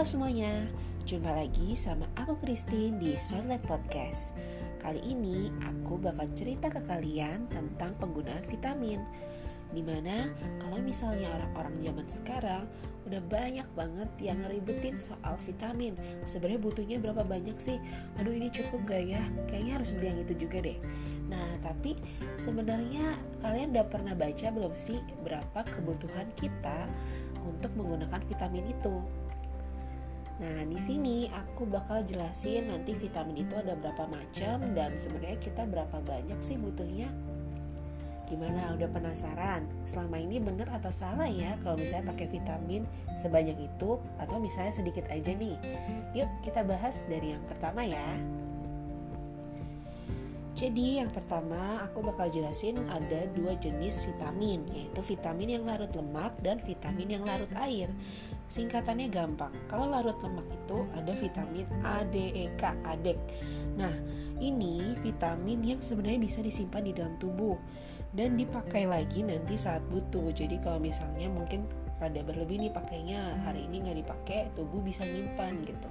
Halo semuanya, jumpa lagi sama aku Christine di Sunlight Podcast. Kali ini aku bakal cerita ke kalian tentang penggunaan vitamin. Di mana kalau misalnya orang-orang zaman sekarang udah banyak banget yang ngeribetin soal vitamin. Sebenarnya butuhnya berapa banyak sih? Aduh ini cukup gak ya? Kayaknya harus beli yang itu juga deh. Nah, tapi sebenarnya kalian udah pernah baca belum sih berapa kebutuhan kita untuk menggunakan vitamin itu? Nah, di sini aku bakal jelasin nanti vitamin itu ada berapa macam dan sebenarnya kita berapa banyak sih butuhnya. Gimana, udah penasaran? Selama ini bener atau salah ya kalau misalnya pakai vitamin sebanyak itu atau misalnya sedikit aja nih? Yuk kita bahas dari yang pertama ya. Jadi yang pertama aku bakal jelasin ada dua jenis vitamin yaitu vitamin yang larut lemak dan vitamin yang larut air. Singkatannya gampang. Kalau larut lemak itu ada vitamin A, D, E, K, ADEK. Nah, ini vitamin yang sebenarnya bisa disimpan di dalam tubuh dan dipakai lagi nanti saat butuh. Jadi kalau misalnya mungkin rada berlebih nih pakainya hari ini nggak dipakai tubuh bisa nyimpan gitu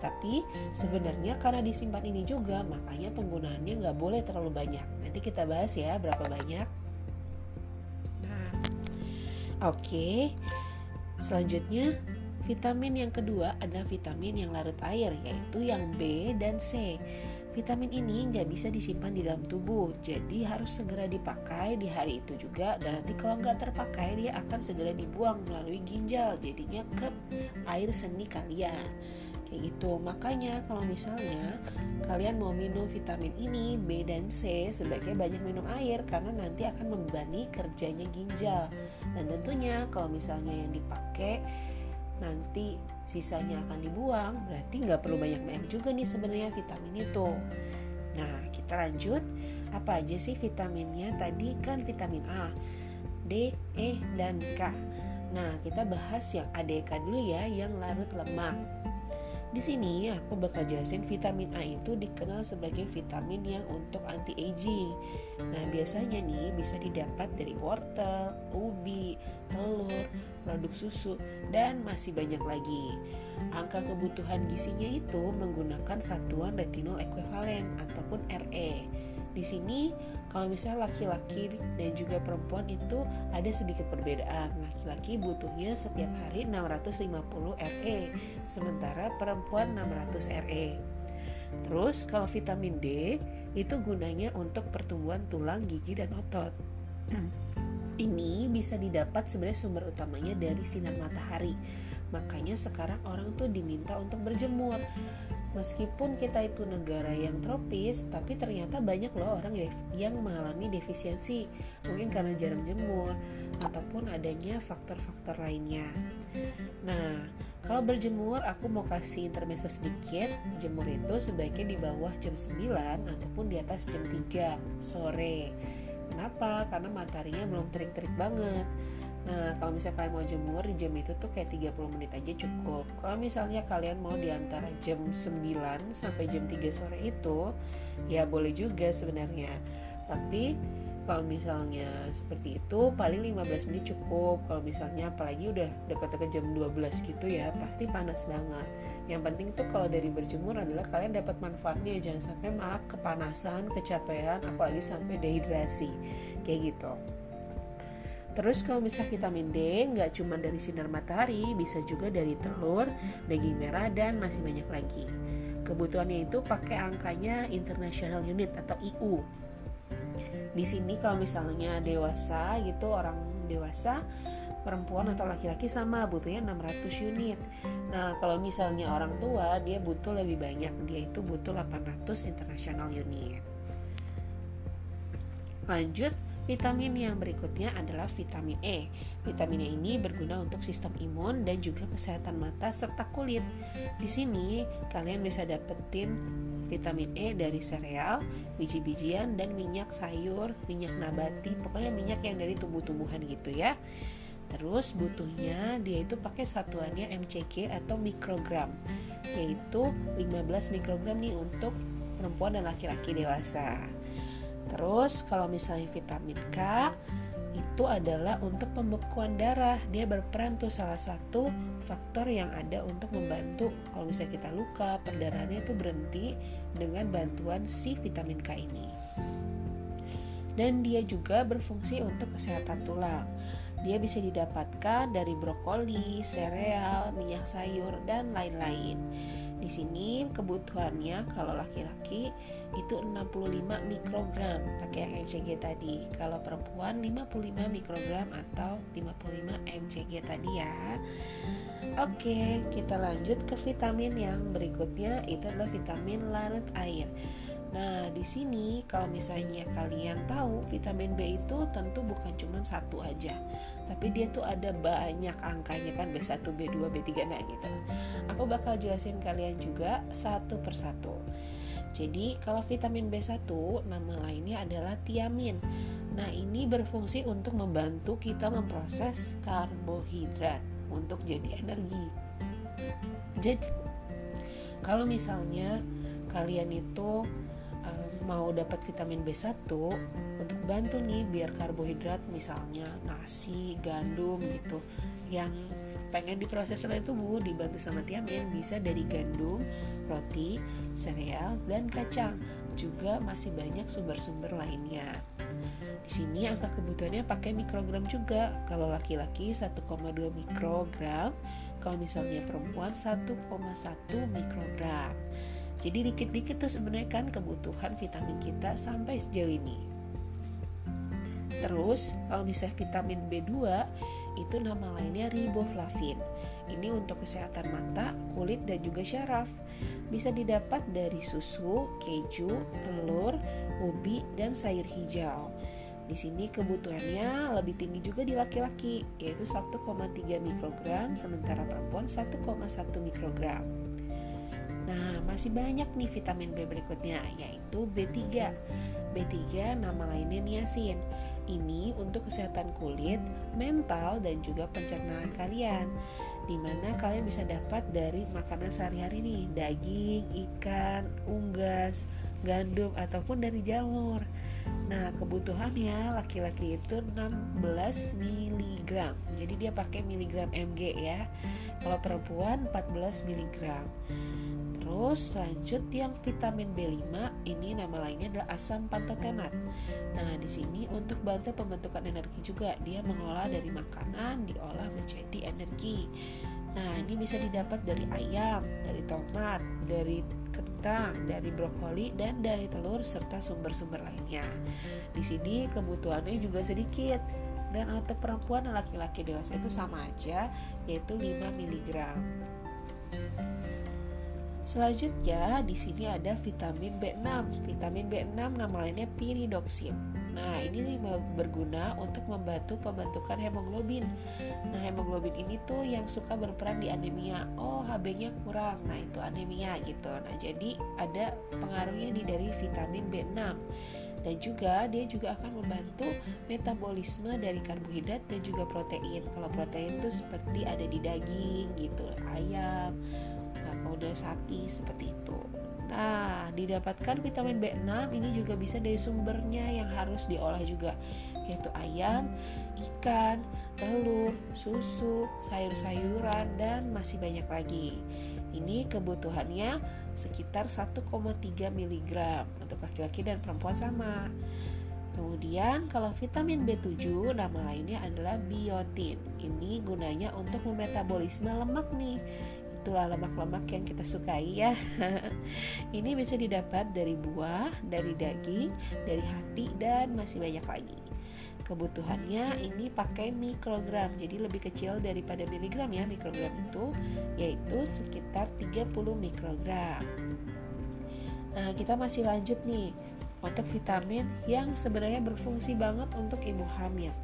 tapi sebenarnya karena disimpan ini juga makanya penggunaannya nggak boleh terlalu banyak nanti kita bahas ya berapa banyak nah oke okay. Selanjutnya, vitamin yang kedua adalah vitamin yang larut air, yaitu yang B dan C. Vitamin ini nggak bisa disimpan di dalam tubuh, jadi harus segera dipakai di hari itu juga. Dan nanti kalau nggak terpakai, dia akan segera dibuang melalui ginjal, jadinya ke air seni kalian kayak gitu. Makanya kalau misalnya kalian mau minum vitamin ini B dan C sebaiknya banyak minum air karena nanti akan membebani kerjanya ginjal. Dan tentunya kalau misalnya yang dipakai nanti sisanya akan dibuang berarti nggak perlu banyak-banyak juga nih sebenarnya vitamin itu. Nah kita lanjut. Apa aja sih vitaminnya? Tadi kan vitamin A D, E, dan K. Nah, kita bahas yang ADK dulu ya, yang larut lemak. Di sini aku bakal jelasin vitamin A itu dikenal sebagai vitamin yang untuk anti aging. Nah, biasanya nih bisa didapat dari wortel, ubi, telur, produk susu, dan masih banyak lagi. Angka kebutuhan gizinya itu menggunakan satuan retinol ekuivalen ataupun RE. Di sini kalau misalnya laki-laki dan juga perempuan itu ada sedikit perbedaan. Laki-laki butuhnya setiap hari 650 RE, sementara perempuan 600 RE. Terus kalau vitamin D itu gunanya untuk pertumbuhan tulang, gigi dan otot. Ini bisa didapat sebenarnya sumber utamanya dari sinar matahari. Makanya sekarang orang tuh diminta untuk berjemur meskipun kita itu negara yang tropis tapi ternyata banyak loh orang yang mengalami defisiensi. Mungkin karena jarang jemur ataupun adanya faktor-faktor lainnya. Nah kalau berjemur aku mau kasih intermezzo sedikit. Jemur itu sebaiknya di bawah jam 9 ataupun di atas jam 3 sore. Kenapa? Karena mataharinya belum terik-terik banget Nah, kalau misalnya kalian mau jemur di jam itu tuh kayak 30 menit aja cukup. Kalau misalnya kalian mau di antara jam 9 sampai jam 3 sore itu, ya boleh juga sebenarnya. Tapi kalau misalnya seperti itu paling 15 menit cukup. Kalau misalnya apalagi udah dekat-dekat jam 12 gitu ya, pasti panas banget. Yang penting tuh kalau dari berjemur adalah kalian dapat manfaatnya jangan sampai malah kepanasan, kecapean, apalagi sampai dehidrasi. Kayak gitu. Terus kalau misalnya vitamin D nggak cuma dari sinar matahari, bisa juga dari telur, daging merah dan masih banyak lagi. Kebutuhannya itu pakai angkanya International Unit atau IU. Di sini kalau misalnya dewasa gitu orang dewasa perempuan atau laki-laki sama butuhnya 600 unit. Nah, kalau misalnya orang tua dia butuh lebih banyak, dia itu butuh 800 international unit. Lanjut, Vitamin yang berikutnya adalah vitamin E. Vitamin E ini berguna untuk sistem imun dan juga kesehatan mata serta kulit. Di sini kalian bisa dapetin vitamin E dari sereal, biji-bijian dan minyak sayur, minyak nabati, pokoknya minyak yang dari tumbuh-tumbuhan gitu ya. Terus butuhnya dia itu pakai satuannya MCG atau mikrogram, yaitu 15 mikrogram nih untuk perempuan dan laki-laki dewasa. Terus kalau misalnya vitamin K itu adalah untuk pembekuan darah. Dia berperan tuh salah satu faktor yang ada untuk membantu kalau misalnya kita luka, perdarahannya itu berhenti dengan bantuan si vitamin K ini. Dan dia juga berfungsi untuk kesehatan tulang. Dia bisa didapatkan dari brokoli, sereal, minyak sayur, dan lain-lain. Di sini kebutuhannya kalau laki-laki itu 65 mikrogram pakai yang mcg tadi. Kalau perempuan 55 mikrogram atau 55 mcg tadi ya. Oke, kita lanjut ke vitamin yang berikutnya itu adalah vitamin larut air. Di sini kalau misalnya kalian tahu vitamin B itu tentu bukan cuma satu aja, tapi dia tuh ada banyak angkanya kan B1, B2, B3 nah gitu. Aku bakal jelasin kalian juga satu persatu. Jadi, kalau vitamin B1 nama lainnya adalah tiamin. Nah, ini berfungsi untuk membantu kita memproses karbohidrat untuk jadi energi. Jadi, kalau misalnya kalian itu mau dapat vitamin B1 untuk bantu nih biar karbohidrat misalnya nasi, gandum gitu yang pengen diproses oleh tubuh dibantu sama tiamin bisa dari gandum, roti, sereal, dan kacang. Juga masih banyak sumber-sumber lainnya. Di sini angka kebutuhannya pakai mikrogram juga. Kalau laki-laki 1,2 mikrogram, kalau misalnya perempuan 1,1 mikrogram. Jadi dikit-dikit tuh sebenarnya kan kebutuhan vitamin kita sampai sejauh ini. Terus kalau misalnya vitamin B2 itu nama lainnya riboflavin. Ini untuk kesehatan mata, kulit dan juga syaraf. Bisa didapat dari susu, keju, telur, ubi dan sayur hijau. Di sini kebutuhannya lebih tinggi juga di laki-laki, yaitu 1,3 mikrogram, sementara perempuan 1,1 mikrogram. Nah, masih banyak nih vitamin B berikutnya, yaitu B3. B3 nama lainnya niacin. Ini untuk kesehatan kulit, mental, dan juga pencernaan kalian. Di mana kalian bisa dapat dari makanan sehari-hari nih, daging, ikan, unggas, gandum, ataupun dari jamur. Nah, kebutuhannya laki-laki itu 16 mg. Jadi dia pakai miligram mg ya. Kalau perempuan 14 mg. Terus lanjut yang vitamin B5 ini nama lainnya adalah asam pantotenat. Nah, di sini untuk bantu pembentukan energi juga dia mengolah dari makanan diolah menjadi energi. Nah, ini bisa didapat dari ayam, dari tomat, dari kentang, dari brokoli dan dari telur serta sumber-sumber lainnya. Di sini kebutuhannya juga sedikit dan untuk perempuan dan laki-laki dewasa itu sama aja yaitu 5 mg. Selanjutnya di sini ada vitamin B6. Vitamin B6 nama lainnya pyridoxine. Nah, ini berguna untuk membantu pembentukan hemoglobin. Nah, hemoglobin ini tuh yang suka berperan di anemia. Oh, HB-nya kurang. Nah, itu anemia gitu. Nah, jadi ada pengaruhnya nih dari vitamin B6 dan juga dia juga akan membantu metabolisme dari karbohidrat dan juga protein. Kalau protein itu seperti ada di daging gitu, ayam, kemudian sapi seperti itu. Nah, didapatkan vitamin B6 ini juga bisa dari sumbernya yang harus diolah juga, yaitu ayam, ikan, telur, susu, sayur-sayuran, dan masih banyak lagi. Ini kebutuhannya sekitar 1,3 mg untuk laki-laki dan perempuan sama. Kemudian kalau vitamin B7 nama lainnya adalah biotin. Ini gunanya untuk memetabolisme lemak nih itulah lemak-lemak yang kita sukai ya. Ini bisa didapat dari buah, dari daging, dari hati dan masih banyak lagi. Kebutuhannya ini pakai mikrogram, jadi lebih kecil daripada miligram ya mikrogram itu, yaitu sekitar 30 mikrogram. Nah, kita masih lanjut nih untuk vitamin yang sebenarnya berfungsi banget untuk ibu hamil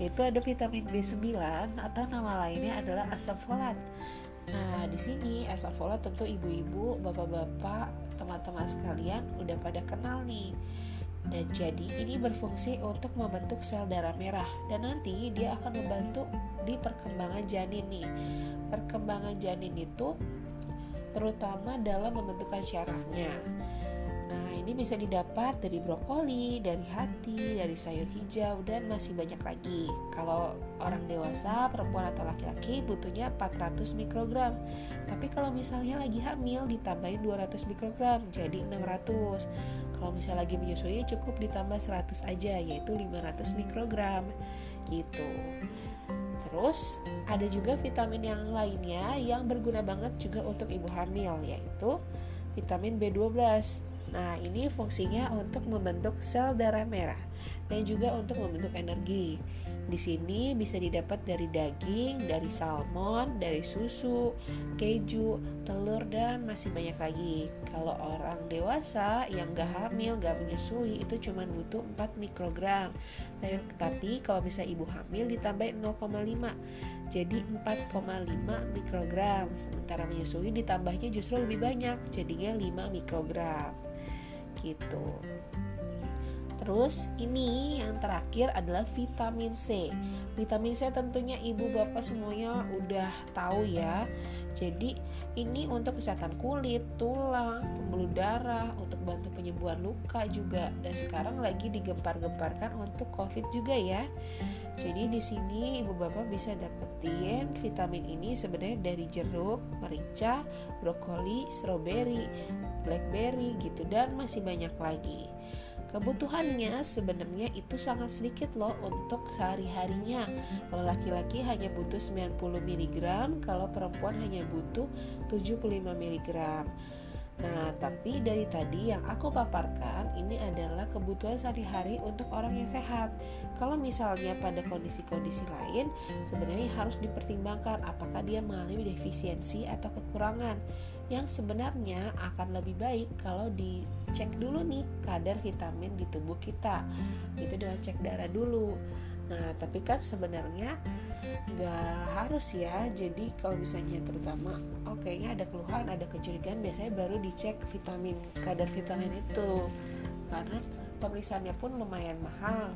yaitu ada vitamin B9 atau nama lainnya adalah asam folat. Nah, di sini asam folat tentu ibu-ibu, bapak-bapak, teman-teman sekalian udah pada kenal nih. Dan jadi ini berfungsi untuk membentuk sel darah merah dan nanti dia akan membantu di perkembangan janin nih. Perkembangan janin itu terutama dalam membentukkan syarafnya. Ini bisa didapat dari brokoli, dari hati, dari sayur hijau, dan masih banyak lagi. Kalau orang dewasa, perempuan atau laki-laki butuhnya 400 mikrogram. Tapi kalau misalnya lagi hamil ditambahin 200 mikrogram, jadi 600. Kalau misalnya lagi menyusui cukup ditambah 100 aja, yaitu 500 mikrogram. Gitu. Terus ada juga vitamin yang lainnya yang berguna banget juga untuk ibu hamil yaitu vitamin B12. Nah, ini fungsinya untuk membentuk sel darah merah dan juga untuk membentuk energi. Di sini bisa didapat dari daging, dari salmon, dari susu, keju, telur, dan masih banyak lagi. Kalau orang dewasa yang gak hamil, gak menyusui itu cuma butuh 4 mikrogram. Tapi kalau bisa ibu hamil ditambah 0,5 jadi 4,5 mikrogram sementara menyusui ditambahnya justru lebih banyak jadinya 5 mikrogram gitu Terus ini yang terakhir adalah vitamin C. Vitamin C tentunya ibu bapak semuanya udah tahu ya. Jadi ini untuk kesehatan kulit, tulang, pembuluh darah, untuk bantu penyembuhan luka juga. Dan sekarang lagi digempar-gemparkan untuk COVID juga ya. Jadi di sini ibu bapak bisa dapetin vitamin ini sebenarnya dari jeruk, merica, brokoli, stroberi, blackberry gitu dan masih banyak lagi. Kebutuhannya sebenarnya itu sangat sedikit loh untuk sehari-harinya. Kalau laki-laki hanya butuh 90 mg, kalau perempuan hanya butuh 75 mg. Nah, tapi dari tadi yang aku paparkan ini adalah kebutuhan sehari-hari untuk orang yang sehat. Kalau misalnya pada kondisi-kondisi lain, sebenarnya harus dipertimbangkan apakah dia mengalami defisiensi atau kekurangan. Yang sebenarnya akan lebih baik kalau dicek dulu nih kadar vitamin di tubuh kita. Itu dengan cek darah dulu. Nah tapi kan sebenarnya nggak harus ya jadi kalau misalnya terutama oh ada keluhan ada kecurigaan biasanya baru dicek vitamin kadar vitamin itu. Karena pemeriksaannya pun lumayan mahal.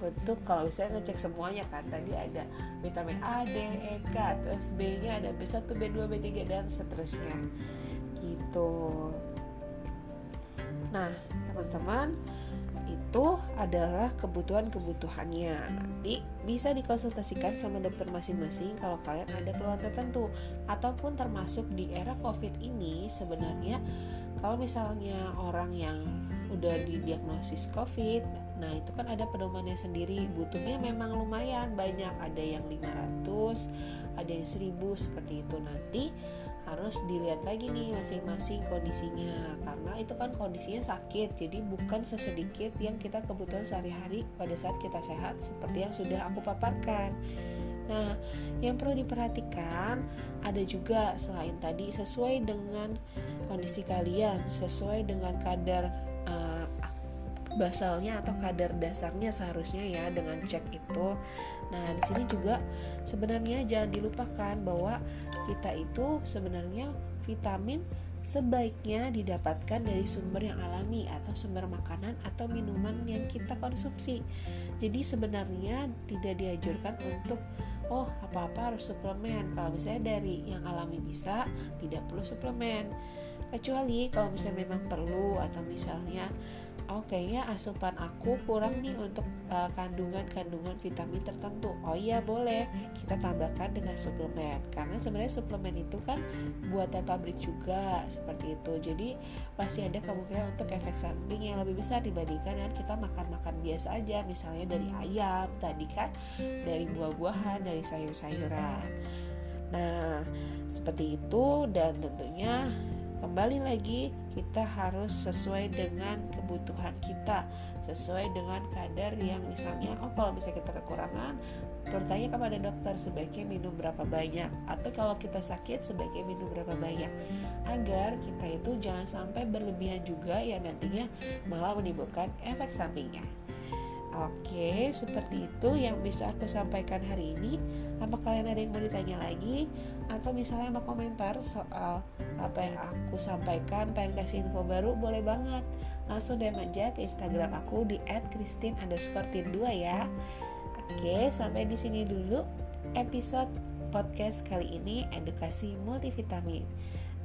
Untuk kalau saya ngecek semuanya kan tadi ada vitamin A, D, E, K, terus B nya ada B1, B2, B3 dan seterusnya. Gitu. Nah teman-teman itu adalah kebutuhan-kebutuhannya. Nanti bisa dikonsultasikan sama dokter masing-masing kalau kalian ada keluhan tertentu. Ataupun termasuk di era covid ini sebenarnya kalau misalnya orang yang udah didiagnosis covid nah itu kan ada pedomannya sendiri. Butuhnya memang lumayan banyak. Ada yang 500 ada yang 1000 seperti itu. Nanti harus dilihat lagi nih masing-masing kondisinya. Karena itu kan kondisinya sakit jadi bukan sesedikit yang kita kebutuhan sehari-hari pada saat kita sehat seperti yang sudah aku paparkan. Nah yang perlu diperhatikan ada juga selain tadi sesuai dengan kondisi kalian sesuai dengan kadar basalnya atau kadar dasarnya seharusnya ya dengan cek itu Nah, di sini juga sebenarnya jangan dilupakan bahwa kita itu sebenarnya vitamin sebaiknya didapatkan dari sumber yang alami atau sumber makanan atau minuman yang kita konsumsi. Jadi sebenarnya tidak dianjurkan untuk oh apa-apa harus suplemen. Kalau misalnya dari yang alami bisa, tidak perlu suplemen. Kecuali kalau misalnya memang perlu atau misalnya oh kayaknya asupan aku kurang nih untuk uh, kandungan-kandungan vitamin tertentu. Oh iya boleh. Kita tambahkan dengan suplemen. Karena sebenarnya suplemen itu kan buatan pabrik juga seperti itu. Jadi pasti ada kemungkinan untuk efek samping yang lebih besar dibandingkan dengan kita makan-makan biasa aja. Misalnya dari ayam tadi kan dari buah-buahan dari sayur-sayuran. Nah seperti itu dan tentunya kembali lagi kita harus sesuai dengan kebutuhan kita sesuai dengan kadar yang misalnya oh kalau misalnya kita kekurangan bertanya kepada dokter sebaiknya minum berapa banyak atau kalau kita sakit sebaiknya minum berapa banyak agar kita itu jangan sampai berlebihan juga yang nantinya malah menimbulkan efek sampingnya Oke, seperti itu yang bisa aku sampaikan hari ini. Apa kalian ada yang mau ditanya lagi? Atau misalnya mau komentar soal apa yang aku sampaikan, pengen kasih info baru, boleh banget. Langsung DM aja ke Instagram aku di @christine_2 ya. Oke, sampai di sini dulu episode podcast kali ini edukasi multivitamin.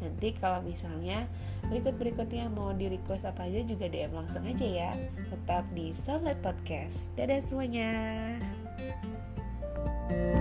Nanti kalau misalnya berikut-berikutnya mau di request apa aja juga DM langsung aja ya. Tetap di Soulmate Podcast. Dadah semuanya. thank you